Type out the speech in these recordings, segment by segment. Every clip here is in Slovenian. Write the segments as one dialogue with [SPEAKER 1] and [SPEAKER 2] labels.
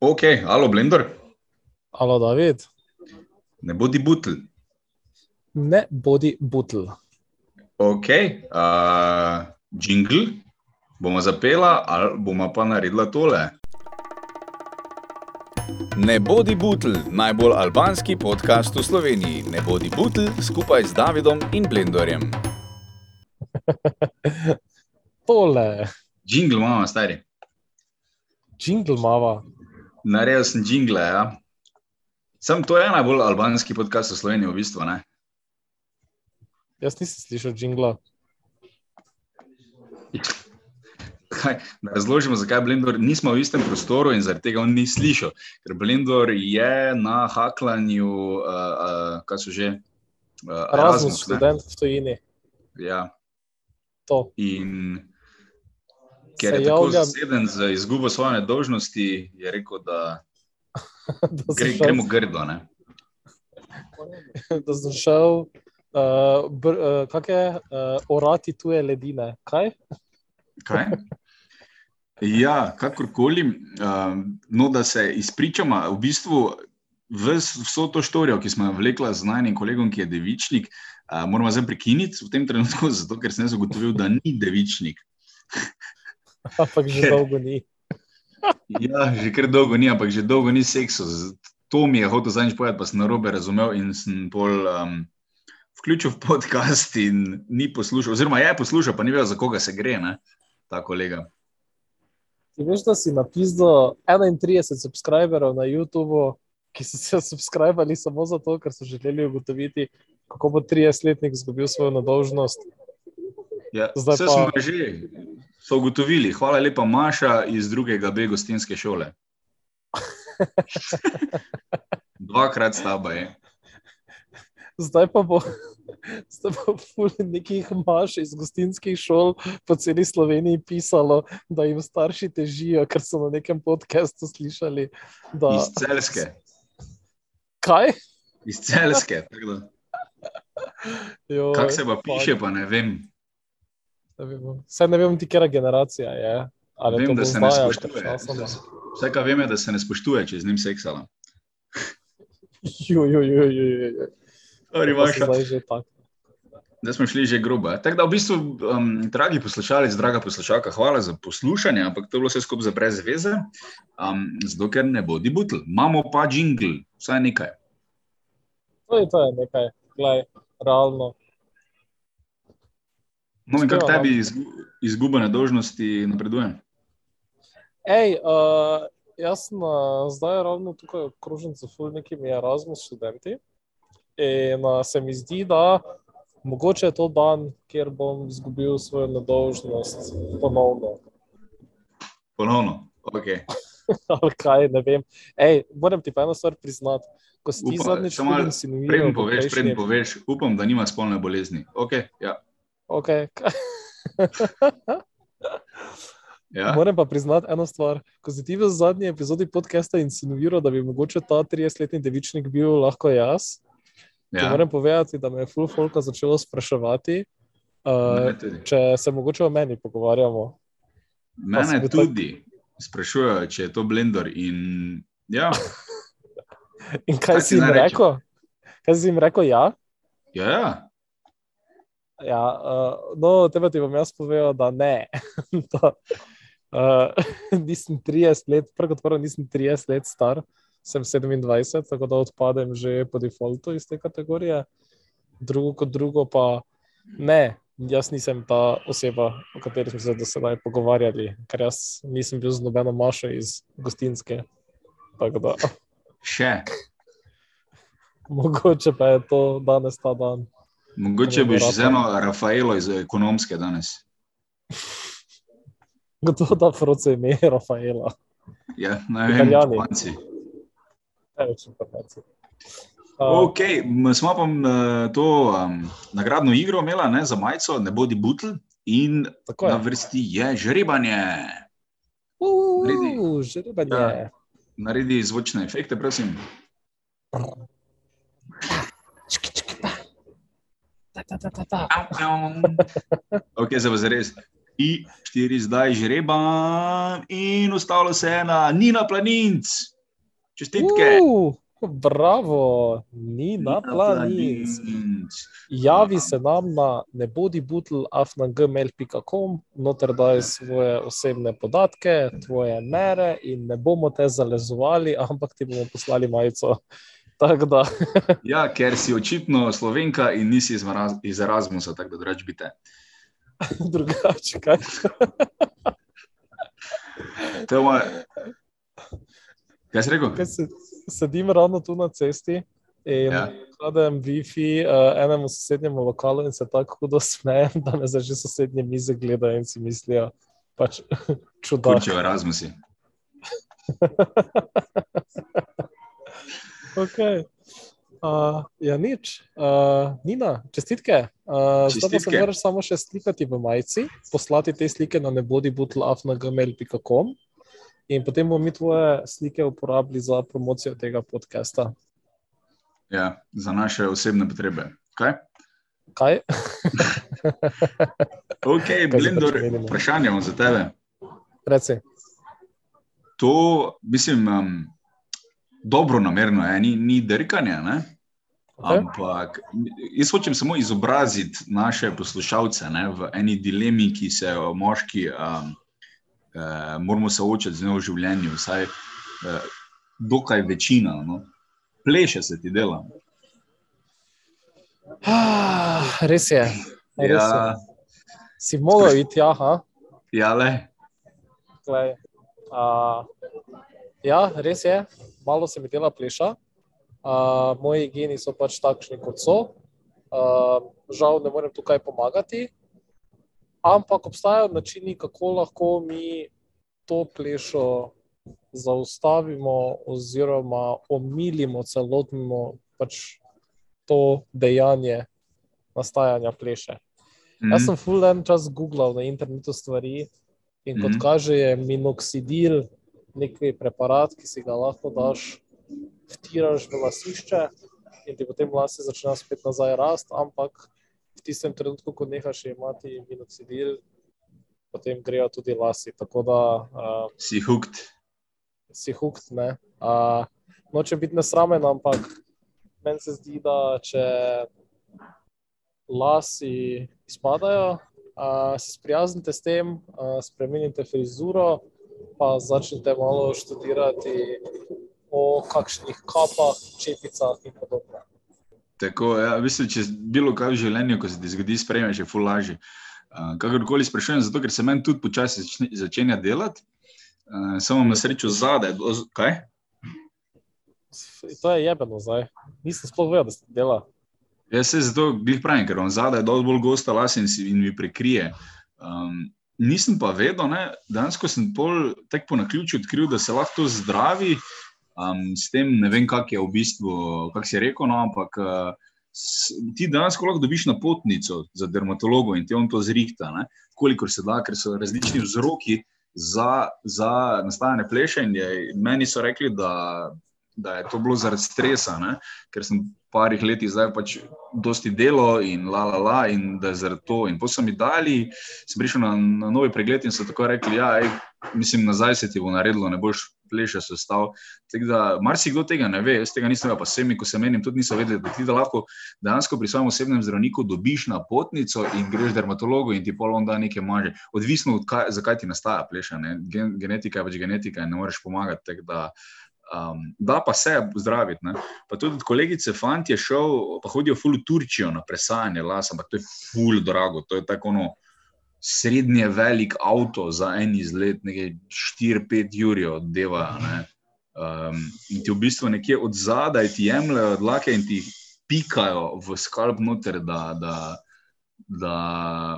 [SPEAKER 1] Ok, alo, Blender,
[SPEAKER 2] Alo, David,
[SPEAKER 1] ne bodi butl.
[SPEAKER 2] ne bodi butl.
[SPEAKER 1] Ok, uh, jingle, bomo zapela ali bomo pa naredila tole.
[SPEAKER 3] Ne bodi butl, najbolj albanski podcast v Sloveniji. Ne bodi butl skupaj z Davidom in Blendorjem.
[SPEAKER 2] Tole,
[SPEAKER 1] Jingle imamo, stari.
[SPEAKER 2] jingle mava.
[SPEAKER 1] Naredil sem jingle, ja. Sam to je najbolj albanski podcast v Sloveniji, v bistvu. Ne?
[SPEAKER 2] Jaz nisem slišal jingla.
[SPEAKER 1] Kaj, razložimo, zakaj Blender nismo v istem prostoru in zaradi tega on ni slišal. Ker Blender je na haklanju, uh, uh, kaj so že. Uh,
[SPEAKER 2] Erasmus
[SPEAKER 1] ne?
[SPEAKER 2] študent v tujini.
[SPEAKER 1] Ja,
[SPEAKER 2] To.
[SPEAKER 1] in ker je tako
[SPEAKER 2] javljam-
[SPEAKER 1] zaseden z izgubo svoje nedolžnosti, je rekel, da
[SPEAKER 2] da
[SPEAKER 1] gre,
[SPEAKER 2] šel-
[SPEAKER 1] gremo grdo. Ne?
[SPEAKER 2] Da sem šel, uh, br, uh, kak je, uh, orati tuje ledine. Kaj?
[SPEAKER 1] Kaj? Ja, kakorkoli, um, no, da se izpričamo, v bistvu vso to štorijo, ki smo jo vlekla z najnim kolegom, ki je devičnik, uh, moramo zdaj prekiniti v tem trenutku, zato ker sem zagotovil, da ni devičnik.
[SPEAKER 2] Ampak že
[SPEAKER 1] Ker-
[SPEAKER 2] dolgo ni.
[SPEAKER 1] Ja, že kar dolgo ni, ampak že dolgo ni seksa. To mi je hotel zadnjič povedati, pa sem narobe razumel in sem pol um, vključil v podcast in ni poslušal, oziroma je poslušal, pa ni vedel, za koga se gre, ne? ta kolega.
[SPEAKER 2] Ti veš, da si napisal 31 subscriberov na YouTubu, ki so se subskrbali samo zato, ker so želeli ugotoviti, kako bo 30-letnik izgubil svojo nedolžnost.
[SPEAKER 1] Ja,
[SPEAKER 2] Zdaj pa-
[SPEAKER 1] smo že so ugotovili. Hvala lepa, Maša iz drugega B gostinske šole. Dvakrat staba je.
[SPEAKER 2] Zdaj pa bo, zdaj pa bo nekih maš iz gostinskih šol po celi Sloveniji pisalo, da jim starši težijo, ker so na nekem podkastu slišali. Da,
[SPEAKER 1] Iz celske.
[SPEAKER 2] kaj?
[SPEAKER 1] Iz celske. Kako se pa piše, pa ne vem.
[SPEAKER 2] Saj ne vem, ti kera generacija je. Ali je
[SPEAKER 1] Vem,
[SPEAKER 2] to
[SPEAKER 1] da
[SPEAKER 2] bo
[SPEAKER 1] se ne spoštuje. Vse, kar vem, je, da se ne spoštuje, če z njim seksala.
[SPEAKER 2] Zdaj
[SPEAKER 1] smo šli že grobo. eh. Tako da, v bistvu, um, dragi poslušalec, draga poslušalka, hvala za poslušanje, ampak to je bilo vse skupaj za brez veze, um, zato ker ne bodi butl. Imamo pa jingle, vsaj nekaj.
[SPEAKER 2] To je, to je nekaj, gledaj, realno.
[SPEAKER 1] No, in kako
[SPEAKER 2] Uspeva
[SPEAKER 1] tebi izgu- izguba nedolžnosti napreduje?
[SPEAKER 2] Ej, uh, jaz sem uh, zdaj ravno tukaj okrožen z nekimi Erasmus študenti. In uh, se mi zdi, da mogoče je to dan, kjer bom izgubil svojo nedolžnost ponovno.
[SPEAKER 1] Ponovno. Okay.
[SPEAKER 2] Ali kaj, ne vem. Ej, moram ti pa eno stvar priznati. Ko si ti zadnjič
[SPEAKER 1] še malo,
[SPEAKER 2] tudi insinuiral,
[SPEAKER 1] Preden
[SPEAKER 2] v
[SPEAKER 1] poveš,
[SPEAKER 2] prejšnji-
[SPEAKER 1] preden poveš, upam, da nima spolne bolezni. Okay, ja.
[SPEAKER 2] Okay.
[SPEAKER 1] Ja.
[SPEAKER 2] Moram pa priznati eno stvar. Ko si ti v zadnji epizodi podcasta insinuiral, da bi mogoče ta 30-letni devičnik bil lahko jaz, ja. Moram povedati, da me je full folka začelo spraševati, uh,
[SPEAKER 1] Mene tudi.
[SPEAKER 2] če se mogoče o meni pogovarjamo.
[SPEAKER 1] Mene
[SPEAKER 2] tak-
[SPEAKER 1] tudi sprašujejo, če je to blender. In, ja,
[SPEAKER 2] In
[SPEAKER 1] Kaj
[SPEAKER 2] kaj si jim
[SPEAKER 1] rečem?
[SPEAKER 2] rekel? Kaj si jim rekel? Ja.
[SPEAKER 1] ja, ja.
[SPEAKER 2] Ja uh, no, tebe ti bom jaz povedal, da ne. da, uh, nisem 30 let, prvo kot prvo nisem 30 let star, sem 27, tako da odpadem že po defaultu iz te kategorije. Drugo kot drugo pa ne. Jaz nisem ta oseba, o kateri smo se do sedaj pogovarjali, ker jaz nisem bil z nobeno mašo iz gostinske.
[SPEAKER 1] Še.
[SPEAKER 2] mogoče pa je to danes ta dan.
[SPEAKER 1] Mogoče
[SPEAKER 2] rata.
[SPEAKER 1] z eno Rafaelo iz ekonomske danes.
[SPEAKER 2] Kdo da proce ime Rafaela?
[SPEAKER 1] Ja, ne vem. Španci.
[SPEAKER 2] Največ informacij. Uh,
[SPEAKER 1] Ok, smo pa to um, nagradno igro imela ne, za majico, ne bodi butl, in na vrsti je žrebanje.
[SPEAKER 2] Uuu, žrebanje.
[SPEAKER 1] Ja. Naredi zvočne efekte, prosim.
[SPEAKER 2] Čiki, ta. Ta, ta, ta.
[SPEAKER 1] Ok, zdaj pa zares. I štiri zdaj žreba in ostalo se je ena, Nina Planinc. Čestitke.
[SPEAKER 2] Uh, bravo, ni na planinc. Javi se nam na ne bodi butl afnagmail.com, noter daj svoje osebne podatke, tvoje mere in ne bomo te zalezovali, ampak ti bomo poslali majico. Da.
[SPEAKER 1] Ja, ker si očitno slovenka in nisi iz Maraz- iz Erasmusa, tako da drač bite.
[SPEAKER 2] Drugače, kaj?
[SPEAKER 1] To je moje. Kaj si rekel?
[SPEAKER 2] Kaj se, sedim ravno tu na cesti in
[SPEAKER 1] Ja.
[SPEAKER 2] kladem Wi-Fi uh, enemu sosednjemu lokalu in se tako hudo smejem, da me že sosednje mize gledajo in si mislijo, pač čudaš.
[SPEAKER 1] Kurče v Erasmusi.
[SPEAKER 2] Okay. Uh, ja, nič. Uh, Nina, čestitke. Uh, zdaj pa se
[SPEAKER 1] Čestitke.
[SPEAKER 2] moraš samo še slikati v majici, poslati te slike na nebodibutl.afnagmail.com in potem bomo mi tvoje slike uporabili za promocijo tega podcasta.
[SPEAKER 1] Ja, za naše osebne potrebe. Kaj?
[SPEAKER 2] Kaj?
[SPEAKER 1] Ok, Blendor,
[SPEAKER 2] zdaj pač
[SPEAKER 1] vprašanje imam za tebe.
[SPEAKER 2] Reci.
[SPEAKER 1] To, mislim, um, dobro namerno je, ni, ni drkanje, ne?
[SPEAKER 2] Okay.
[SPEAKER 1] Ampak jaz hočem samo izobraziti naše poslušalce ne, v eni dilemi, ki se jo moški um, eh, moramo soočati z njo v življenju, vsaj eh, dokaj večina. No. Pleše se ti dela.
[SPEAKER 2] Ah, res je. Res je.
[SPEAKER 1] Ja,
[SPEAKER 2] Si mogel iti, ja, ha?
[SPEAKER 1] ja le.
[SPEAKER 2] Glej, uh, ja, res je, malo se mi dela pleša. Uh, moji geni so pač takšni, kot so. Uh, žal ne morem tukaj pomagati, ampak obstajajo načini, kako lahko mi to plešo zaustavimo, oziroma omilimo celotno pač to dejanje nastajanja pleše.
[SPEAKER 1] Mhm.
[SPEAKER 2] Jaz sem full en čas googlal na internetu stvari in kot
[SPEAKER 1] Mhm.
[SPEAKER 2] kaže, je minoksidil neki preparat, ki si ga lahko daš, vtiraš v lasišče in ti potem lase začnejo spet nazaj rasti, ampak v tistem trenutku, ko nehaš imeti minoksidil, potem grejo tudi lasi. Tako da uh,
[SPEAKER 1] Si hooked.
[SPEAKER 2] si hukt. ne. Uh, noče biti nesramen, ampak meni se zdi, da če lasi izpadajo, uh, se sprijaznite s tem, uh, spremenite frizuro, pa začnite malo študirati o kakšnih kapah, čepicah in podobno.
[SPEAKER 1] Tako, ja, v bistvu, če bilo kaj v življenju, ko se ti zgodi, sprejmeš, je ful lažje. Uh, kakorkoli sprašujem, zato ker se meni tudi počasi začne, začenja delati. Uh, samo na srečo zadaj. Kaj?
[SPEAKER 2] To je jebeno zdaj. Nisem sploh vedel, da se dela.
[SPEAKER 1] Jaz se zato glih pravim, ker on zadaj je dosti bolj gosta las in, si- in mi prekrije. Um, nisem pa vedel, ne, dejansko sem pol tek po naključju odkril, da se lahko to zdravi. Um, s tem ne vem, kak je v bistvu, kak si rekel, no, ampak uh, s, ti dejansko lahko dobiš napotnico za dermatologo in ti on to zrihta, ne, kolikor se da, ker so različni vzroki za, za nastajanje pleše. in Je, meni so rekli, da, da je to bilo zaradi stresa, ne, ker sem parih letih zdaj pač dosti delo in la la la, in da je zaradi to. In potem so mi dali, sem prišel na, na novi pregled in so tako rekli, ja, ej, mislim, nazaj se ti bo naredilo, ne boš pleše sestav. Tako da marsikdo tega ne ve, jaz tega nisem vedel, pa vsemi, ko se menim, tudi niso vedeli, da ti da lahko dejansko pri svojem osebnem zdravniku dobiš napotnico in greš dermatologu in ti pol on da nekaj maže. Odvisno od kaj, zakaj ti nastaja pleša. ne. Gen, genetika je pač genetika in ne moreš pomagati. tako Da, um, da pa se zdraviti. ne. Pa tudi od kolegice fant je šel, pa hodijo ful v Turčijo na presajanje las, ampak to je ful drago, to je tako ono. Srednje velik avto za en izlet, nekaj 4-5 jurjev od deva. ne. Um, in ti v bistvu nekje od zadaj ti jemljajo dlake in ti pikajo v skalp noter, da, da, da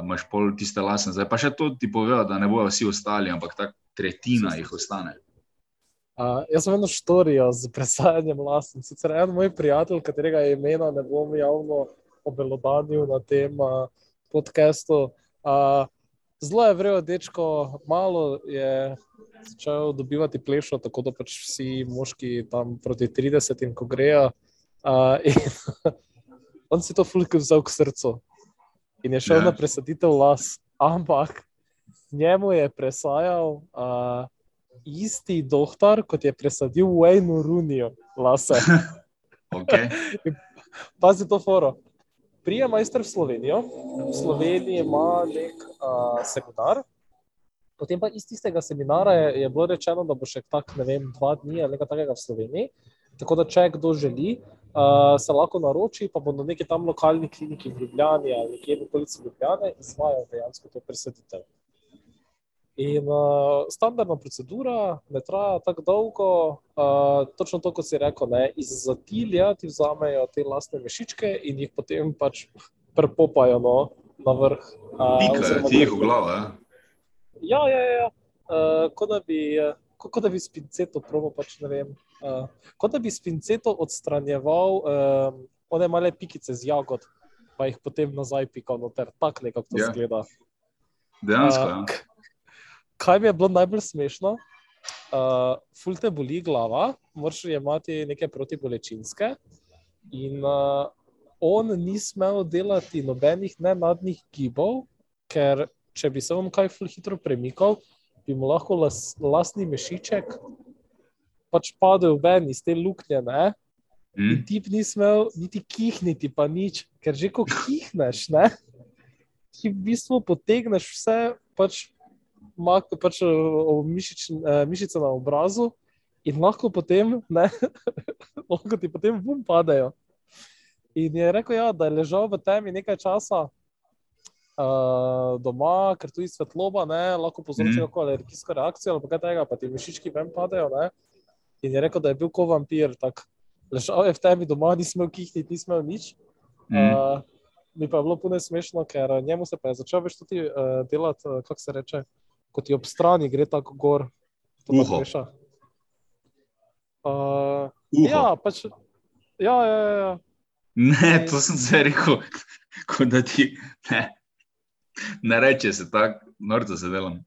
[SPEAKER 1] imaš pol tiste lasne. Zdaj pa še to ti povejo, da ne bojo vsi ostali, ampak ta tretjina jih ostane.
[SPEAKER 2] Uh, jaz sem eno štorijo z presajanjem las. In Sicer en moj prijatelj, katerega imena ne bom javno obelodanil na tem uh, podkastu. Uh, zelo je vrel dečko, malo je začel dobivati plešo, tako da pač vsi moški tam proti 30 in ko grejo. Uh, in on si to fulk vzel k srcu in je šel
[SPEAKER 1] Ja.
[SPEAKER 2] na presaditev las, ampak njemu je presajal uh, isti doktor, kot je presadil Wayne Rooney, lase.
[SPEAKER 1] Okay.
[SPEAKER 2] Pazi to foro. Prije majster v Slovenijo, v Sloveniji ima nek uh, seminar. Potem pa iz tistega seminara je, je bilo rečeno, da bo še tak, ne vem, dva dni ali nekaj takega v Sloveniji. Tako da, če kdo želi, uh, se lahko naroči, pa bo na neki tam lokalni kliniki v Ljubljani ali nekje v okolici Ljubljane izvajal dejansko to presaditev. In uh, standardna procedura ne traja tako dolgo, uh, točno to, kot si rekel, ne, iz zatilja ti vzamejo te lastne mešičke in jih potem pač prepopajo no, na vrh. Uh,
[SPEAKER 1] Pika,
[SPEAKER 2] oziroma
[SPEAKER 1] ti jih v glavo. Ja?
[SPEAKER 2] Ja, ja, ja. Uh, kot da bi, uh, kot, kot da bi s pinceto probo, pač ne vem. Uh, kot da bi s pinceto odstranjeval um, one male pikice z jagod, pa jih potem nazaj pikal noter. Tako nekako to
[SPEAKER 1] Ja.
[SPEAKER 2] zgleda.
[SPEAKER 1] Dejansko.
[SPEAKER 2] Uh, Kaj mi je bilo najbolj smešno? Uh, ful te boli glava, moraš imeti neke protibolečinske. In uh, on ni smel delati nobenih nenadnih gibov, ker če bi se on kaj ful hitro premikal, bi mu lahko las, lastni mešiček pač padel ven iz te luknje. Ne? In
[SPEAKER 1] Hm?
[SPEAKER 2] ti ni smel niti kihniti, pa nič, ker že ko kihneš, ne, ti v bistvu potegneš vse, pač, mak, pač eh, o mišič, eh, mišice na obrazu, in lahko potem, ne, lahko ti potem vum padejo. In je rekel, ja, da je ležal v temi nekaj časa. Uh, doma, ker tu je svetloba, ne, lahko povzroči mm. alergijsko reakcijo ali kaj tega, pa ti mišički ven padejo. Ne. In je rekel, da je bil kot vampir, tako ležal je v temi doma, ni smel kihniti, ni smel nič.
[SPEAKER 1] Hm?
[SPEAKER 2] Uh, mi pa je bilo puno smešno, ker njemu se je začel več tudi uh, delati, uh, kako se reče, kot ti ob strani gre tako gor.
[SPEAKER 1] Uho.
[SPEAKER 2] Uh,
[SPEAKER 1] Uho.
[SPEAKER 2] ja, pač. Ja, ja, ja, ja.
[SPEAKER 1] Ne, to sem se rekel, kot da ti ne, ne reče se tako, norca se delam.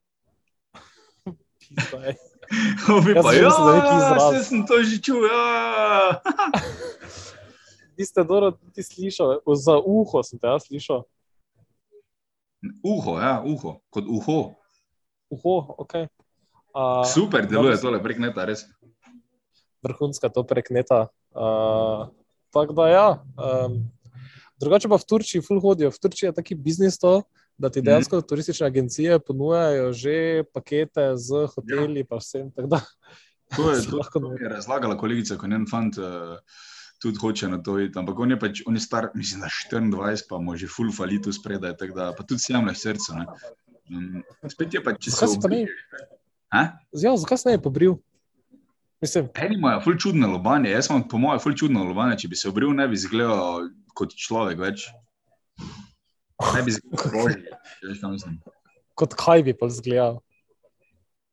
[SPEAKER 1] pa,
[SPEAKER 2] sem
[SPEAKER 1] ja,
[SPEAKER 2] je neki izraz."
[SPEAKER 1] saj sem to že čutil. Ja.
[SPEAKER 2] Vi ste dobro ti slišali, za uho sem te jaz slišal.
[SPEAKER 1] Uho, ja, uho, kot uho.
[SPEAKER 2] Uho, ok. Uh,
[SPEAKER 1] Super deluje
[SPEAKER 2] dobro.
[SPEAKER 1] tole prek neta, res.
[SPEAKER 2] vrhunska to prek neta. Uh, tako da, ja. Um, drugače pa v Turčiji, ful hodijo. V Turčiji je taki biznis to, da ti
[SPEAKER 1] Mhm.
[SPEAKER 2] dejansko turistične agencije ponujajo že pakete z hoteli, pa vsem. tako Da,
[SPEAKER 1] To je, to, to mi je razlagala kolegica, ko njen fant uh, tudi hoče na to iti. Ampak on je pač, on je star, mislim, da 24, pa mu že full falitu spredaj, tako da pa tudi sjamle srce. Ne? Um, spet je pa, se
[SPEAKER 2] Zakaj si pa ne? ja, zakaj se ne pobril? Mislim,
[SPEAKER 1] Eni imajo ful čudne lobanje, jaz imam po mojem ful čudno lobanje, če bi se obril, ne bi izgledal kot človek več. Ne bi izgledal kot božji, če veš, kaj mislim.
[SPEAKER 2] kot kaj bi pa zgledal.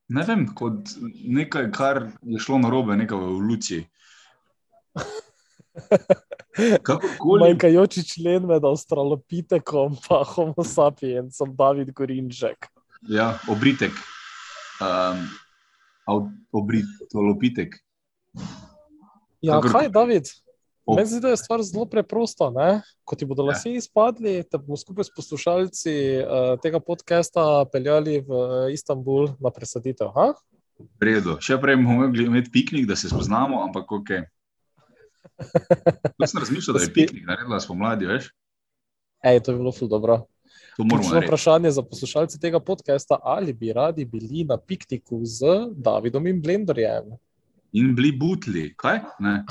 [SPEAKER 1] Ne vem, kot nekaj, kar je šlo na robe, nekaj v evoluciji. Kakorkoli,
[SPEAKER 2] Manjkajoči člen med Australopitekom in Homo sapiencem, David Gorinček.
[SPEAKER 1] ja, obritek, um, obritolopitek.
[SPEAKER 2] Ja,
[SPEAKER 1] Kakor-
[SPEAKER 2] kaj, David?
[SPEAKER 1] Ob-
[SPEAKER 2] Meni se zdi, da je stvar zelo preprosta. Ne? Ko ti bodo
[SPEAKER 1] Ja.
[SPEAKER 2] lasje izpadli, te bomo skupaj s poslušalci uh, tega podcasta peljali v uh, Istanbul na presaditev. Ha?
[SPEAKER 1] V redu. Še prej bomo imeti piknik, da se spoznamo, ampak ok. Jaz sem razmišljal, da je piknik naredila spomladi, veš?
[SPEAKER 2] Ej, to je bilo ful dobro. Ključno
[SPEAKER 1] narediti.
[SPEAKER 2] vprašanje za poslušalce tega podcasta, ali bi radi bili na pikniku z Davidom in Blenderjem.
[SPEAKER 1] In bili butli, kaj? Ne.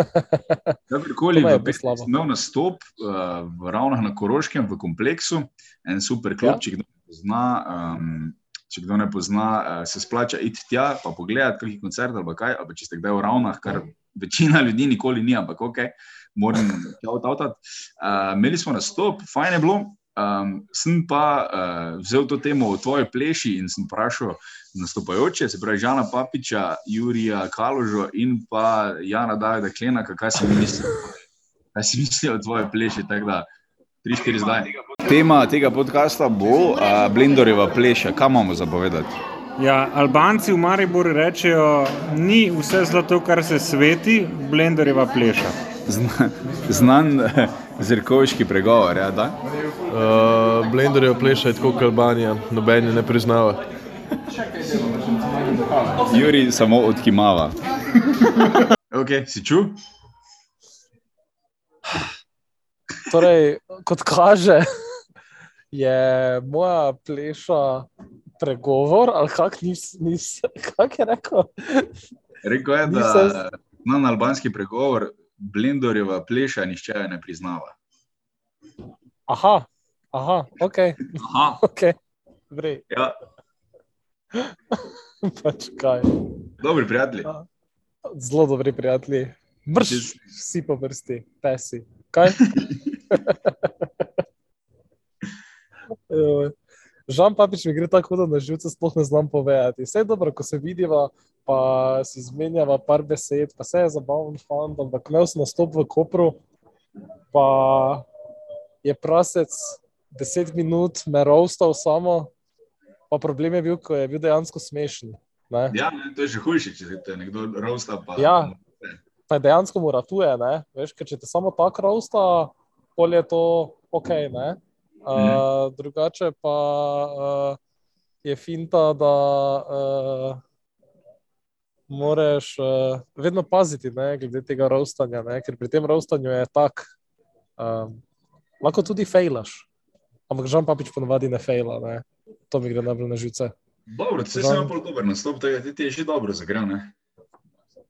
[SPEAKER 1] Kakorkoli, sem imel nastop uh, v Ravnah na Koroškem, v kompleksu, en super klub,
[SPEAKER 2] Ja.
[SPEAKER 1] če kdo ne pozna. Um, Če kdo ne pozna, uh, se splača iti tja, pa pogledati, kakšen koncert ali kaj. Ali pa če ste kdaj v Ravnah, kar večina ljudi nikoli ni, ampak ok, moram tja odavtati. Uh, imeli smo nastop, fajn je bilo. Um, sem pa uh, vzel to temo o tvoji pleši in sem vprašal nastopajoče, se pravi Žana Papiča, Jurija Kaložo in pa Jana Davida Klenaka, kaj si mislijo, kaj si mislijo o tvoji pleši. Tako da, tri, štiri zdaj. Tema tega podcasta bo uh, Blendorjeva pleša. Kaj imamo zapovedati?
[SPEAKER 4] Ja, Albanci v Mariboru rečejo, ni vse zlato, kar se sveti, blenderjeva pleša.
[SPEAKER 1] Znan, znan eh,
[SPEAKER 3] Zirkovški pregovor, ja, da?
[SPEAKER 5] Uh, Blenderjev pleša je tako kot Albanija, noben je ne priznava.
[SPEAKER 3] Juri samo odkimava.
[SPEAKER 1] Ok, si čul?
[SPEAKER 2] Torej, kot kaže, je moja pleša pregovor, ali kak, nis, nis, kak je rekel?
[SPEAKER 1] Rekel je, da
[SPEAKER 2] Nisem-
[SPEAKER 1] na albanski pregovor Blendorjeva pleša nišče ne priznava.
[SPEAKER 2] Aha, aha, ok,
[SPEAKER 1] Aha,
[SPEAKER 2] ok. Vrej,
[SPEAKER 1] ja,
[SPEAKER 2] pač kaj.
[SPEAKER 1] dobri prijatelji.
[SPEAKER 2] Zelo dobri prijatelji. Brž, vsi po vrsti, pesi. Kaj? Žan Papič mi gre tako hudo na živce, sploh ne znam povedati. Vse je dobro, ko se vidiva, pa si izmenjava par besed, pa vse je zabaven fant, ampak imel sem nastop v Kopru, pa je prasec deset minut me roastal samo, pa problem je bil, ko je bil dejansko smešen. Ne?
[SPEAKER 1] Ja, ne, to je že hujše, če te nekdo rosta. Pa,
[SPEAKER 2] Ja. pa dejansko mu ratuje. Ne? Veš, ker če te samo tako rosta, pol je to ok. Ne? Uh, drugače pa uh, je finta, da uh, moraš uh, vedno paziti, ne, glede tega roastanja, ne? ker pri tem roastanju je tak, um, lahko tudi fejlaš. Ampak žal papič ponovadi ne fejla, ne? to mi gre najbolj na živce.
[SPEAKER 1] Dobro, se
[SPEAKER 2] Žal-
[SPEAKER 1] sem pol dober nastop, tega ti je že dobro zagrev, ne?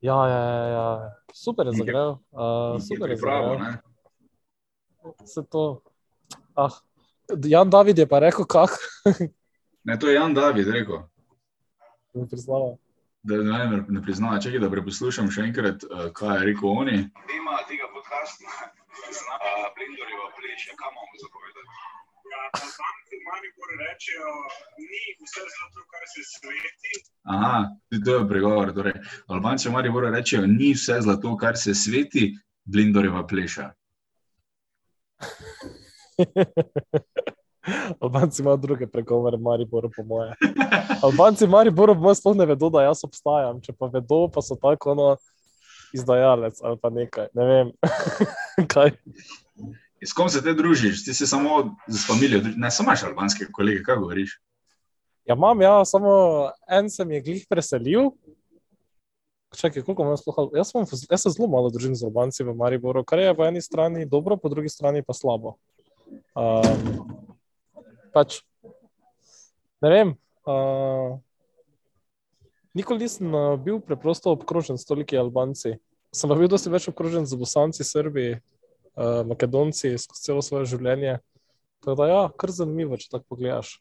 [SPEAKER 2] Ja, ja, ja, ja. super je zagrel. Uh, super je zagrel. Vse to. Ah. Jan David je pa rekel, kako
[SPEAKER 1] Ne, to je Jan David rekel.
[SPEAKER 2] mi priznava.
[SPEAKER 1] Da ne, ne, ne priznava, čakaj, da preposlušam še enkrat, uh, kaj je rekel oni. Tema tega podcasta, uh, Blendorjeva pleša, kam imamo zapovedati?
[SPEAKER 4] Albanci v Mariboru rečejo, ni vse zlato, kar se sveti.
[SPEAKER 1] Aha, to je pregovor. Torej, Albanci v Mariboru rečejo, ni vse zlato, kar se sveti, Blendorjeva pleša.
[SPEAKER 2] Albanci imajo druge pregovore, Mariboru, po moje. Albanci v Mariboru, po moje, sploh ne vedo, da jaz obstajam. Če pa vedo, pa so tako ono izdajalec ali pa nekaj. Ne vem. kaj.
[SPEAKER 1] S kom se te družiš? Ti si samo z familijo, ne samo imaš albanske kolege, kaj govoriš?
[SPEAKER 2] Ja, imam, ja, samo en se mi je glih preselil. Čakaj, koliko imam sploh? Jaz, imam, jaz se zelo malo družim z Albanci v Mariboru, kar je po eni strani dobro, po drugi strani pa slabo. Um, pač, ne vem. Uh, nikoli nisem uh, bil preprosto obkrožen s toliki Albanci. Sem pa bil dosti več obkrožen z Bosanci, Srbi, uh, Makedonci skozi celo svoje življenje. Tako da, ja, kar zanimivo, če tako pogledaš.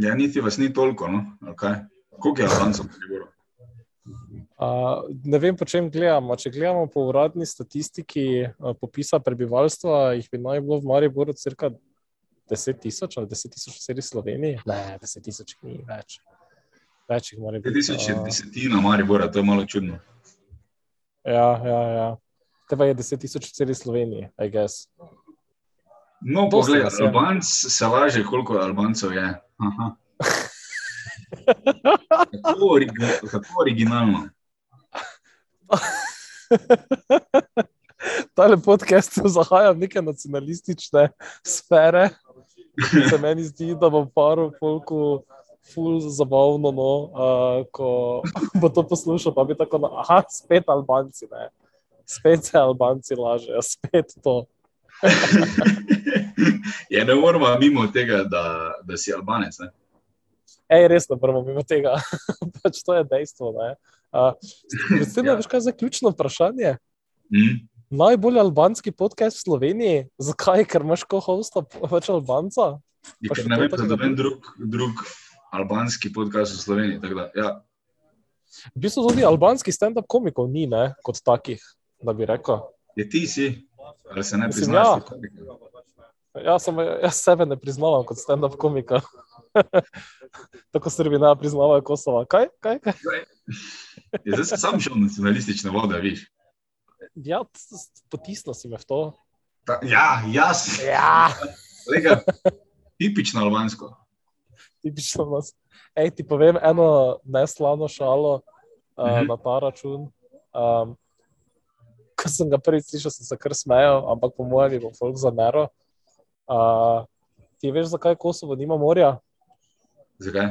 [SPEAKER 1] Ja, niti vas ni toliko, no? kaj? Koliko je Albancev v Mariboru?
[SPEAKER 2] Uh, ne vem, po čem gledamo. Če gledamo po uradni statistiki uh, popisa prebivalstva, jih bi naj bilo v Mariboru cirka 10 tisoč ali 10 tisoč v celi Sloveniji. Ne, 10 tisoč ni več. Več jih mora biti.
[SPEAKER 1] 2000 je
[SPEAKER 2] Uh,
[SPEAKER 1] desetina Maribora, to je malo čudno.
[SPEAKER 2] ja, ja, ja. Teba je 10 tisoč v celi Sloveniji, I guess.
[SPEAKER 1] No, poglej,
[SPEAKER 2] je.
[SPEAKER 1] Albanc se laže, koliko Albancev je. Aha. Kako, origi kako originalno.
[SPEAKER 2] Tale podcast zahaja v neke nacionalistične sfere. Se meni zdi, da bo paru folku ful zabavno, no, uh, ko bo to poslušal, pa bi tako, na, aha, spet Albanci, ne. Spet se Albanci lažejo, spet to.
[SPEAKER 1] Je ne moramo mimo tega, da, da si Albanec. Ne?
[SPEAKER 2] Ej, res ne moramo mimo tega. pač to je dejstvo, ne. Uh, Predvsem,
[SPEAKER 1] Ja.
[SPEAKER 2] veš kaj je zaključno vprašanje?
[SPEAKER 1] Hm?
[SPEAKER 2] Najbolj albanski podcast v Sloveniji. Zakaj? Ker imaš ko hosta več Albanca?
[SPEAKER 1] Je,
[SPEAKER 2] Pa
[SPEAKER 1] ker
[SPEAKER 2] še
[SPEAKER 1] ne vem,
[SPEAKER 2] da-
[SPEAKER 1] noben drug, drug albanski podcast v Sloveniji. Da, ja.
[SPEAKER 2] V bistvu tudi albanskih stand-up komikov ni, ne, kot takih, da bi rekel.
[SPEAKER 1] Je ti si, ali se ne
[SPEAKER 2] Mislim,
[SPEAKER 1] priznaš?
[SPEAKER 2] ja. Jaz, sem, jaz sebe ne priznavam kot stand-up komika. Tako Srbi ne priznavajo Kosova. Kaj? kaj, kaj?
[SPEAKER 1] Je, zdaj si sam šel nacionalistične vode, viš.
[SPEAKER 2] Ja, potisnil si me v to.
[SPEAKER 1] Ta, ja, jaz,
[SPEAKER 2] Ja,
[SPEAKER 1] lega, tipično albansko.
[SPEAKER 2] tipično nas. Ej, ti povem eno neslano šalo uh,
[SPEAKER 1] Mhm.
[SPEAKER 2] na ta račun. Um, ko sem ga prvič slišal, sem se kar smejal, ampak po mojem je bil folk za nero. Uh, ti veš, zakaj Kosovo nima morja?
[SPEAKER 1] Zakaj?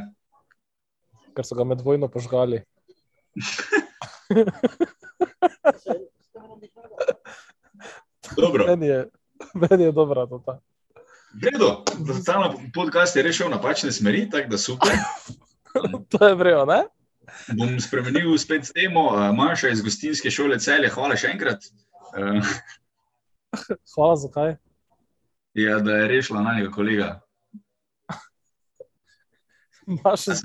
[SPEAKER 2] Ker so ga med vojno požgali.
[SPEAKER 1] Dobro.
[SPEAKER 2] Meni je, meni je dobra to. Ta.
[SPEAKER 1] Gredo, ta podcast je rešil napačne smeri, tako da super.
[SPEAKER 2] to je vrejo, ne?
[SPEAKER 1] Bom spremenil spet temo, Maša iz gostinske šole celje. Hvala še enkrat.
[SPEAKER 2] Hvala, zakaj?
[SPEAKER 1] ja, da je rešila na njega kolega.
[SPEAKER 2] Maša,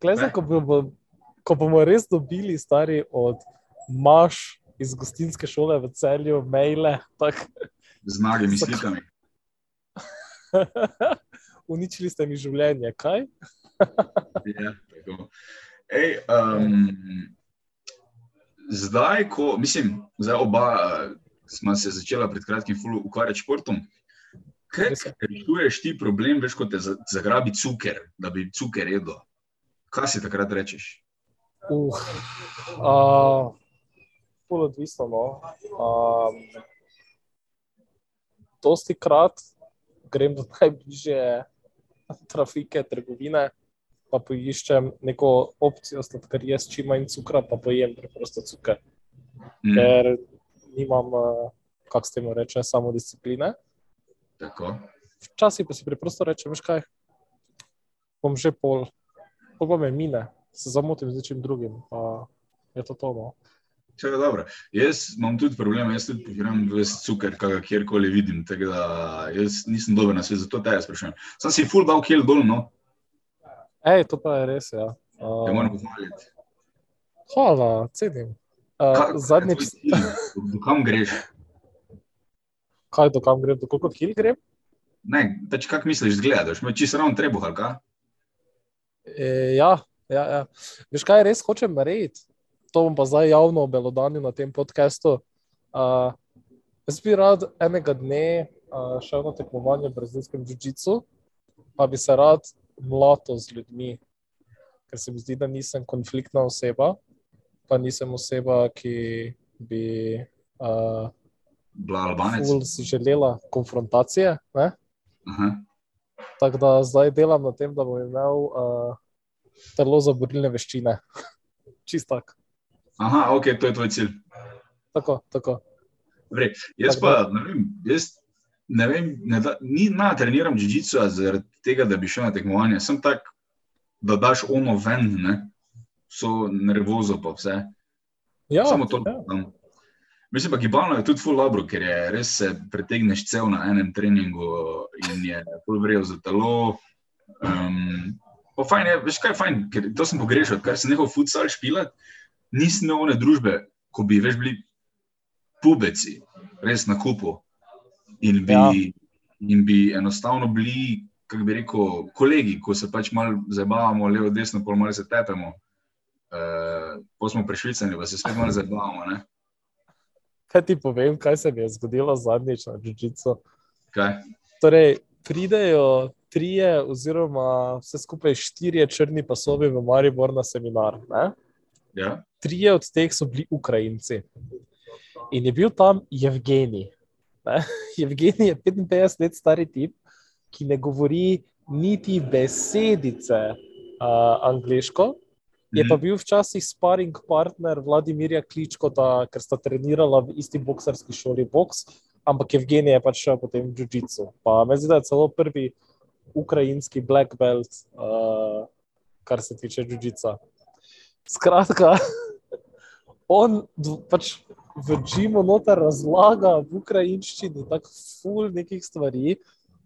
[SPEAKER 2] Glede, ko, bomo, ko bomo res dobili stari od Maš iz gostinske šole v celju, maile, tako
[SPEAKER 1] Z nagimi slikami.
[SPEAKER 2] uničili ste mi življenje. Kaj?
[SPEAKER 1] Ja, tako. Ej, um, zdaj, ko mislim, zdaj oba uh, smo se začela pred kratkim ukvarjati s športom. Kaj
[SPEAKER 2] je.
[SPEAKER 1] rešuješ ti problem, veš, ko te za- zagrabi cuker, da bi cuker jedel? Kaj si takrat rečeš?
[SPEAKER 2] Uh, uh, Polo odvisno. No. Um, dosti krat grem do najbližje trafike, trgovine, pa poiščem neko opcijo, sladkarije s čim manj cukra, pa pojem preprosto cuker,
[SPEAKER 1] Mm,
[SPEAKER 2] ker nimam, kako se temu reče, samo discipline.
[SPEAKER 1] Tako.
[SPEAKER 2] Včasih pa si preprosto rečem, veš kaj, bom že pol, pol pa me mine, se zamotim z nečim drugim, pa je to to. No.
[SPEAKER 1] Vse je dobro. Jaz imam tudi problem, jaz tudi pohiram ves cuker, kaj kjerkoli vidim. Tako da jaz nisem dober na svet, zato te jaz sprašujem. Sam si full dal kil dol, no,
[SPEAKER 2] Ej, to pa je res. Ja.
[SPEAKER 1] te
[SPEAKER 2] Uh,
[SPEAKER 1] moram pohvaliti.
[SPEAKER 2] hvala, cenim. Uh,
[SPEAKER 1] Kaj-
[SPEAKER 2] zadnjič,
[SPEAKER 1] kam greš?
[SPEAKER 2] Kaj do kam grem, do koliko kil grem?
[SPEAKER 1] Ne, pač kako misliš, zgledaš, me čisto ravno treba, ali kaj?
[SPEAKER 2] E, ja, ja, ja. Veš kaj res hočem narediti? To bom pa zdaj javno obelodanil na tem podkastu. Uh, jaz bi rad enega dne uh, šel na tekmovanje v brazilskem jiu-jitsu, pa bi se rad mlato z ljudmi, ker se mi zdi, da nisem konfliktna oseba, pa nisem oseba, ki bi uh,
[SPEAKER 1] Bila Albanec.
[SPEAKER 2] ful si želela konfrontacije. Ne?
[SPEAKER 1] Aha.
[SPEAKER 2] Tako da zdaj delam na tem, da bom imel uh, telo za borilne veščine. Čist tak.
[SPEAKER 1] Aha, ok, to je tvoj cilj.
[SPEAKER 2] Tako, tako.
[SPEAKER 1] Vre, jaz
[SPEAKER 2] Tako
[SPEAKER 1] pa ne vem, jaz ne vem, ne da, ni na treniram žižico zaradi tega, da bi šel na tekmovanje. Sem tak, da daš ono ven, ne? so nervozo pa vse.
[SPEAKER 2] Ja,
[SPEAKER 1] Samo to.
[SPEAKER 2] ja.
[SPEAKER 1] Ja. Mislim pa, gibalno je tudi full dobro, ker je res se pretegneš cel na enem treningu in je full vrejo za telo. Um, pa fajn je, veš kaj je fajn, ker to sem pogrešal, kar sem nehal futsal špilat, nisem imel one družbe, ko bi več bili pubeci, res na kupu. In bi,
[SPEAKER 2] Ja.
[SPEAKER 1] in bi enostavno bili, kako bi rekel, kolegi, ko se pač malo zabavamo, levo, desno, pol malo se tepemo. Uh, pa smo prešvicani, pa se spet malo zabavamo. Ne?
[SPEAKER 2] Kaj ti povem, kaj se mi je zgodilo zadnjič na Džižicu?
[SPEAKER 1] Kaj?
[SPEAKER 2] Torej, pridejo trije, oziroma vse skupaj štirje črni pasovi v Maribor na seminar. Ne?
[SPEAKER 1] Ja?
[SPEAKER 2] Trije od teh so bili Ukrajinci. In je bil tam Evgenij. Ne? Evgenij je 55 let stari tip, ki ne govori niti besedice uh, angliško. Je pa bil včasih sparing partner Vladimirja Kličkota, ker sta trenirala v isti boksarski šoli boks, ampak Evgenij je pač šel potem v Džiu-Jitsu. Pa me zdi, da je celo prvi ukrajinski black belt, uh, kar se tiče Džiu-Jitsa. Skratka, on pač v Džimu noter razlaga v ukrajinščini tako ful nekih stvari,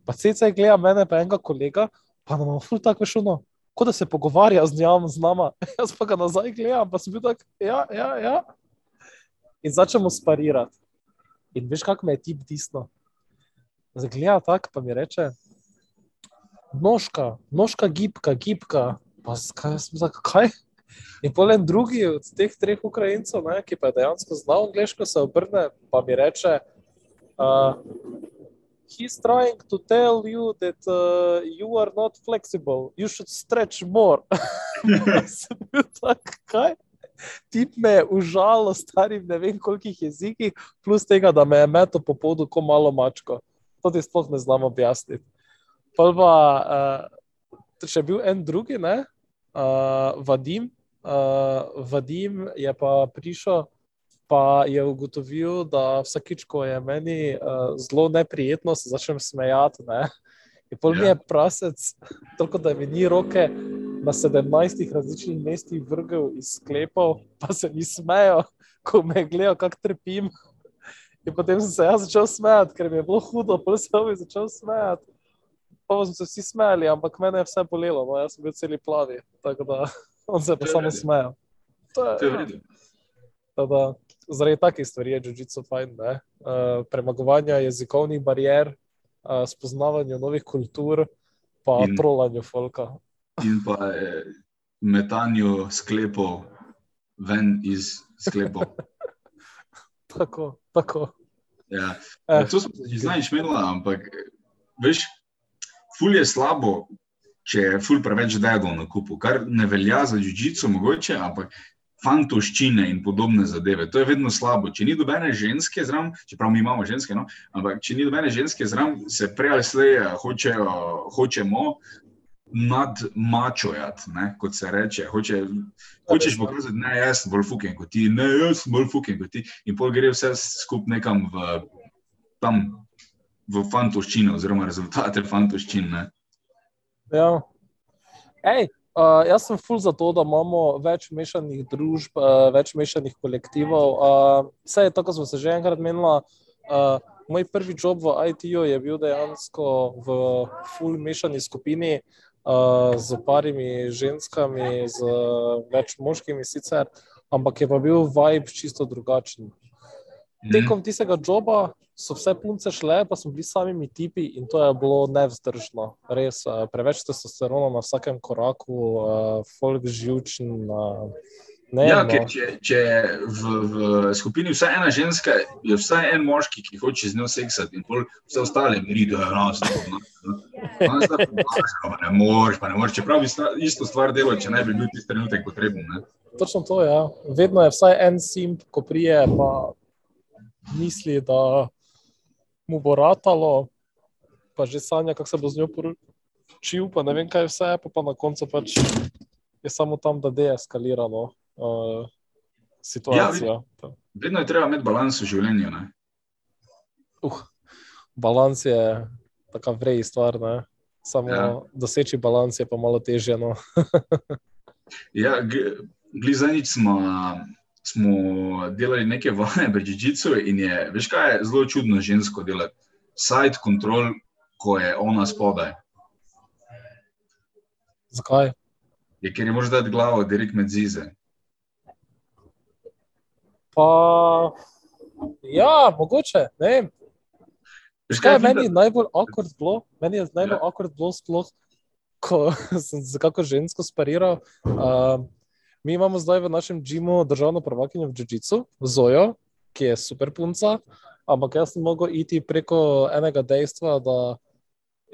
[SPEAKER 2] pa cece gleda mene, pa enega kolega, pa nam je ful tako šuno. Kot da se pogovarja z njim, z nama, jaz pa ga nazaj gledam, pa sem bil tak, ja, ja, ja. In začnemo sparirati. In veš, kako me je tip disno. Zagleda tako, pa mi reče, nožka, nožka gibka, gibka. Pa jaz sem tak, kaj? In polen drugi od teh treh Ukrajincev, ne, ki pa je dejansko znal angliško, se obrne pa mi reče, uh, he's trying to tell you that uh, you are not flexible, you should stretch more. Sem bil tak, kaj? tip me je užalo starim ne vem kolikih jezikih, plus tega, da me je meto po podu kot malo mačko. To ti sploh ne znam objasniti. Pa pa, uh, še bil en drugi, ne, uh, Vadim. Uh, Vadim je pa prišel, pa je ugotovil, da vsakič, ko je meni uh, zelo neprijetno, se začnem smejati. Ne. In pol mi
[SPEAKER 1] Ja.
[SPEAKER 2] je prasec, toliko da mi ni roke na 17 različnih mestih vrgel iz sklepov, pa se mi smejo, ko me gledajo, kako trpim. In potem sem se jaz začel smejati, ker mi je bilo hudo, pa sem se začel smejati. Pa smo se vsi smejali, ampak mene je vse bolelo, no, jaz sem bil celi plavi, tako da on se je pa samo smejal. To je,
[SPEAKER 1] To je redu.
[SPEAKER 2] Tako da, zaradi takih stvari je Jiu-Jitsu fajn. Uh, premagovanja jezikovnih barijer, uh, spoznavanju novih kultur, pa
[SPEAKER 1] In-
[SPEAKER 2] trolanju folka.
[SPEAKER 1] In pa eh, metanju sklepov ven iz sklepov.
[SPEAKER 2] Tako, tako.
[SPEAKER 1] Ja.
[SPEAKER 2] Eh,
[SPEAKER 1] To smo se že znaš menila, ampak veš, ful je slabo, če je ful preveč dedov na kupu, kar ne velja za žičico mogoče, ampak fantoščine in podobne zadeve. To je vedno slabo. Če ni dobene ženske zraven, čeprav mi imamo ženske, no, ampak če ni dobene ženske zraven, se prej ali slej eh, hočejo, hočemo nadmačojati, kot se reče. Hoče, hočeš pokazati, ne, jaz sem bolj fuken kot ti, ne, jaz sem bolj fuken kot ti. In pol gre vse skupaj nekam v, tam, v fantoščino, oziroma rezultate fantoščine.
[SPEAKER 2] Ja. Ej, uh, jaz sem ful za to, da imamo več mešanih družb, uh, več mešanih kolektivov. Uh, vse je to, kar smo se že enkrat menili. Uh, moj prvi job v IT-ju je bil dejansko v ful mešani skupini uh, z parimi ženskami, z več moškimi sicer, ampak je pa bil vibe čisto drugačen.
[SPEAKER 1] Mhm.
[SPEAKER 2] Tekom tistega joba so vse punce šle, pa smo bili samimi tipi in to je bilo nevzdržno. Res, eh, preveč testosterona na vsakem koraku, uh, folk živčen. Uh, ne,
[SPEAKER 1] Ja,
[SPEAKER 2] no.
[SPEAKER 1] ker če, če v, v skupini vsaj ena ženska, je vsaj en moški, ki hoče z njo seksati, in pol vse ostale miri, da je enostavno. Ne moreš, pa ne moreš, čeprav bi isto stvar delal, če ne bi bil tisti trenutek potreben. Ne?
[SPEAKER 2] Točno to je. Ja. Vedno je vsaj en simp, ko prije, pa misli, da mu bo ratalo, pa že sanja, kako se bo z njo poročil, pa ne vem kaj vse, pa, pa na koncu pač je samo tam, da deeskalira no, uh, situacijo. Ja,
[SPEAKER 1] Vedno je treba imeti balans v življenju. Ne?
[SPEAKER 2] uh, balans je taka vrej stvar, ne? samo ja. Doseči balans je pa malo težje. No.
[SPEAKER 1] Ja, Glizanič smo, smo delali neke vaje pri Džižicu in je, veš kaj je zelo čudno žensko delati. Side control, ko je ona spodaj.
[SPEAKER 2] Zakaj?
[SPEAKER 1] Je, ker je mož dati glavo direkt med zize.
[SPEAKER 2] Pa, ja, mogoče, ne vem.
[SPEAKER 1] Veš
[SPEAKER 2] Kaj je
[SPEAKER 1] je
[SPEAKER 2] meni
[SPEAKER 1] fida?
[SPEAKER 2] najbolj awkward bilo? Meni je najbolj
[SPEAKER 1] Ja.
[SPEAKER 2] awkward bilo sploh, ko sem z kako žensko spariral. Uh, mi imamo zdaj v našem džimu državno prvakinjo v Džižicu, Zojo, ki je super punca, ampak jaz sem mogel iti preko enega dejstva, da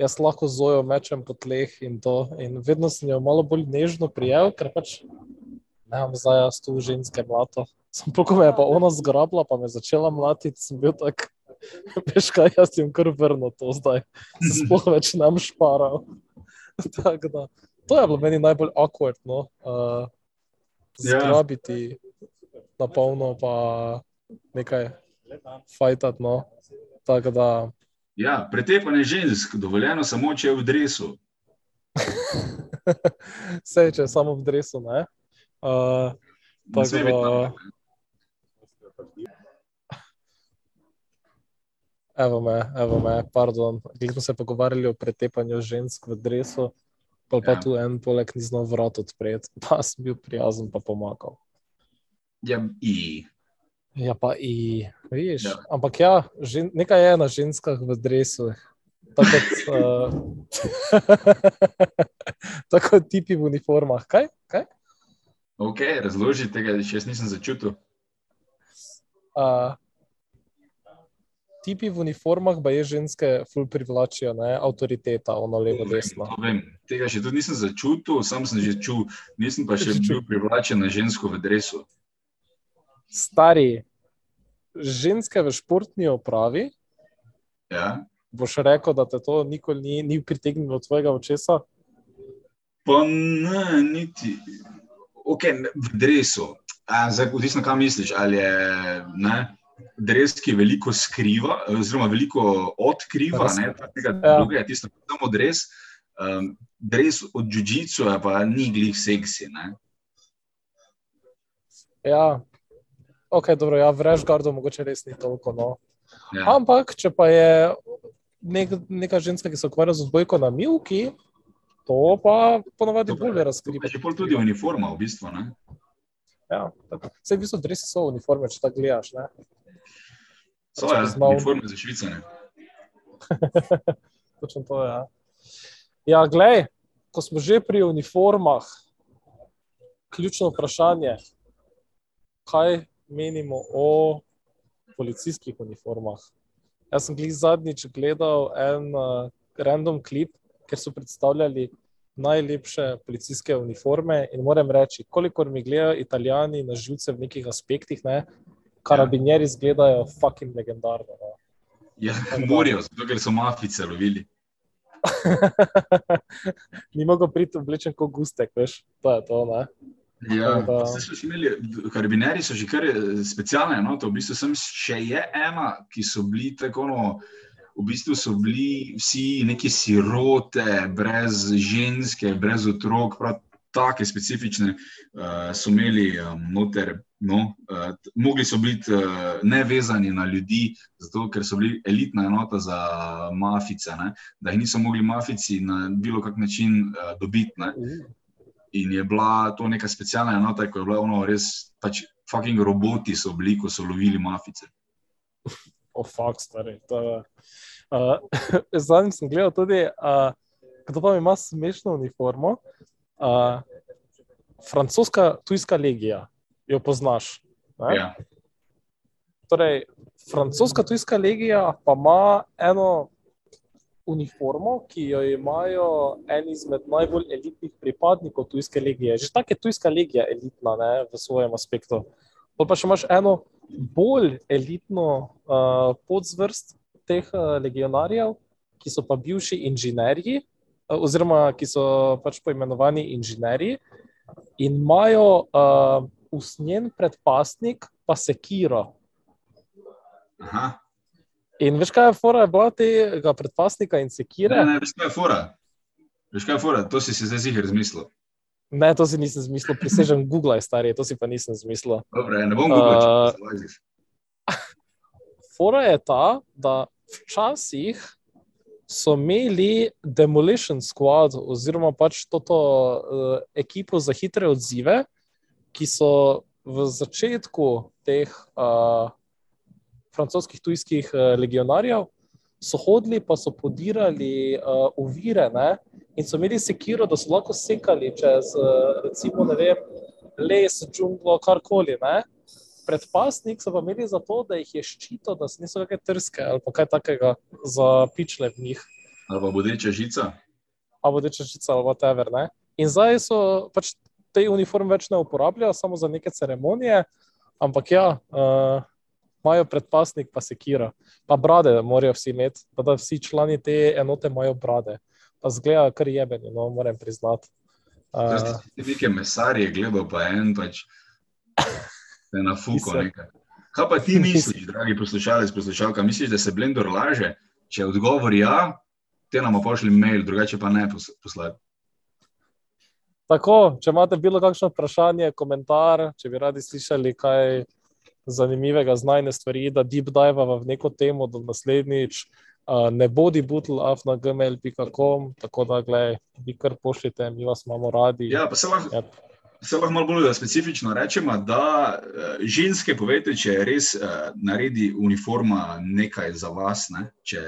[SPEAKER 2] jaz lahko Zojo mečem po tleh in to. In vedno sem jo malo bolj nežno prijel, ker pač ne vem, zdaj jaz tu ženske mlato. Sem poko me je pa ona zgrabila, pa me začela mlatiti, sem bil tak. Veš kaj, jaz jim kar vrno to zdaj, se sploh več nam šparal. Tako da, to je bilo meni najbolj awkward, no. Uh. Zgrabiti na polno, pa nekaj fajtati, no. Da,
[SPEAKER 1] Ja, pretepanje žensk, dovoljeno samo, če je v dresu.
[SPEAKER 2] vse če je samo v dresu, ne. Uh, da-
[SPEAKER 1] napak.
[SPEAKER 2] Evo me, evo me, pardon. Glede smo se pogovarjali o pretepanju žensk v dresu, pa, pa
[SPEAKER 1] Ja.
[SPEAKER 2] tu en poleg ni znal vrat odpreti, pa sem bil prijazen, pa pomagal.
[SPEAKER 1] Ja, i.
[SPEAKER 2] Ja, pa i, vidiš.
[SPEAKER 1] Ja.
[SPEAKER 2] Ampak ja, žen, nekaj je na ženskah v dresu. Tako kot, uh, tako kot tipi v uniformah. Kaj? Kaj?
[SPEAKER 1] Ok, razloži tega, še jaz nisem začutil.
[SPEAKER 2] Uh, tipi v uniformah, pa je ženske, ful privlačijo, ne, avtoriteta, ono levo, desno.
[SPEAKER 1] To vem. Tega še tudi nisem začutil, sam sem že čul, nisem pa še bil privlačen na žensko v dresu.
[SPEAKER 2] Stari, ženske v športni opravi,
[SPEAKER 1] Ja?
[SPEAKER 2] boš rekel, da te to nikoli ni, ni pritegnilo tvojega očesa.
[SPEAKER 1] Pa ne, niti. Ok, v dresu. A, zdaj, odvisno, kam misliš. Ali je ne, dres, ki veliko skriva, oziroma veliko odkriva, ne, tega
[SPEAKER 2] Ja.
[SPEAKER 1] drugega je tisto, samo dres. Um, dres od Džudžicu je pa ni glih seksi. Ne.
[SPEAKER 2] Ja, ok, dobro, ja, v Rešgardu mogoče res ni toliko. No.
[SPEAKER 1] Ja.
[SPEAKER 2] Ampak, če pa je nek, neka ženska, ki se ukvarja z vzgojko na milki, to pa ponovadi
[SPEAKER 1] To pa-
[SPEAKER 2] bolje razkriva.
[SPEAKER 1] je pol tudi uniforma, v bistvu. Ne.
[SPEAKER 2] Ja. Saj v bistvu dresi so uniforme, če tako gledaš. Ne?
[SPEAKER 1] So, ja,
[SPEAKER 2] poznal-
[SPEAKER 1] uniforme za švicane.
[SPEAKER 2] Točno to je. Ja, ja glej, ko smo že pri uniformah, ključno vprašanje, kaj menimo o policijskih uniformah. Jaz sem glih zadnjič gledal en uh, random klip, kjer so predstavljali najlepše policijske uniforme in moram reči, kolikor mi gledajo italijani na živce v nekih aspektih, ne, karabinjeri izgledajo fucking legendarno. No.
[SPEAKER 1] Ja, morajo, zato ker so mafice lovili.
[SPEAKER 2] Ni mogel priti oblečen kot gustek, veš, to je to. Ne?
[SPEAKER 1] Ja,
[SPEAKER 2] da-
[SPEAKER 1] imeli, karabineri so že kar eh, specialne enote. V bistvu sem še je ena, ki so bili tako, no, v bistvu so bili vsi neki sirote, brez ženske, brez otrok, prav take specifične uh, so imeli um, noter. No, uh, mogli so biti uh, nevezani na ljudi, zato ker so bili elitna enota za mafice, ne, da jih niso mogli mafici na bilo kak način uh, dobiti. Ne. In je bila to neka specialna enota, ko je bila ono res, pač fucking roboti so bili, ko so lovili mafice.
[SPEAKER 2] Oh, fakt, stari. To. Uh, Zadnjič sem gledal tudi, uh, kdo pa ima smešno uniformo. Uh, francoska tujska legija, jo poznaš. Ne?
[SPEAKER 1] Ja.
[SPEAKER 2] Torej, francoska tujska legija pa ima eno uniformo, ki jo imajo en izmed najbolj elitnih pripadnikov tujske legije. Že tako je tujska legija elitna ne, v svojem aspektu. Pa pa še imaš eno bolj elitno uh, podzvrst teh uh, legionarjev, ki so pa bivši inženirji, oziroma ki so pač poimenovani inženirji in imajo uh, usnjen predpasnik, pa sekiro.
[SPEAKER 1] Aha.
[SPEAKER 2] In veš, kaj je fora je bila tega predpasnika in sekire?
[SPEAKER 1] Ne, ne, veš kaj je fora? Veš kaj je fora? To si si zdaj zihar zmislil.
[SPEAKER 2] Ne, to si nisem zmislil, prisežem Google, stari, to si pa nisem zmislil.
[SPEAKER 1] Dobre, ne bom googlal, če
[SPEAKER 2] Uh,
[SPEAKER 1] se zlaziš.
[SPEAKER 2] Fora je ta, da včasih so imeli Demolition Squad, oziroma pač to uh, ekipo za hitre odzive, ki so v začetku teh uh, francoskih tujskih uh, legionarjev, so hodili, pa so podirali uh, ovire ne? in so imeli sekiro, da so lahko sekali čez, uh, recimo, vem, les, džunglo, karkoli. Ne? Predpasnik so pa imeli zato, da jih je ščitil, da se niso kakšne trske ali kaj takega za pičle v njih,
[SPEAKER 1] Ali pa bodeča žica.
[SPEAKER 2] ali bodeča žica ali whatever. Ne? In zdaj so pač te uniforme več ne uporabljajo, samo za neke ceremonije, ampak ja, uh, imajo predpasnik, pa sekira. Pa brade morajo vsi imeti, pa da vsi člani te enote imajo brade. Pa zgleda kar jebeni, no, moram priznati. Uh,
[SPEAKER 1] si neke mesarje gledal, pa en pač se na fuko nekaj. Kaj pa ti misliš, dragi poslušalec, poslušalka, misliš, da se Blender laže? Če odgovor ja, te nam pošlji mail, drugače pa ne pos- poslati.
[SPEAKER 2] Tako, če imate bilo kakšno vprašanje, komentar, če bi radi slišali kaj zanimivega, znajne stvari, da deep dive v neko temo do naslednjič, uh, ne bodi butl af na gmail.com, tako da, gledaj, vi kar pošljite, mi vas imamo radi.
[SPEAKER 1] Ja, pa se lahko,
[SPEAKER 2] Ja.
[SPEAKER 1] Se lahko malo bolj specifično rečemo, da eh, ženske, povejte, če res eh, naredi uniforma nekaj za vas, ne? če,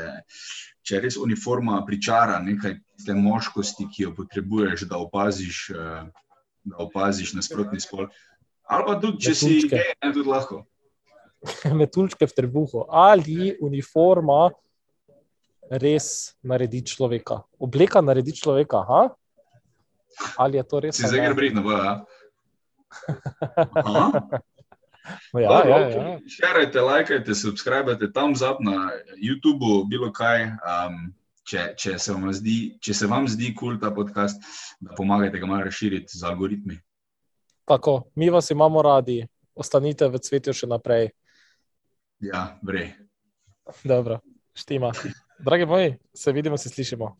[SPEAKER 1] če res uniforma pričara nekaj te moškosti, ki jo potrebuješ, da opaziš, eh, da opaziš nasprotni spol. Ali pa tudi, če si
[SPEAKER 2] Metuljčke.
[SPEAKER 1] gej, ne tudi lahko.
[SPEAKER 2] metuljčke v trebuhu, ali uniforma res naredi človeka. Obleka naredi človeka, ha? Ali je to res?
[SPEAKER 1] Si zdaj gre brit, no bo, ja.
[SPEAKER 2] Ja,
[SPEAKER 1] Dobro,
[SPEAKER 2] ja,
[SPEAKER 1] okej.
[SPEAKER 2] ja.
[SPEAKER 1] Šerajte, lajkajte, subskrbite, tam zap na YouTubu, bilo kaj. Um, če, če, se zdi, če se vam zdi kul cool ta podcast, da pomagajte ga malo razširiti z algoritmi.
[SPEAKER 2] Tako, mi vas imamo radi, ostanite v cvetju še naprej.
[SPEAKER 1] Ja, vrej.
[SPEAKER 2] Dobro, štima. Dragi moji, se vidimo, se slišimo.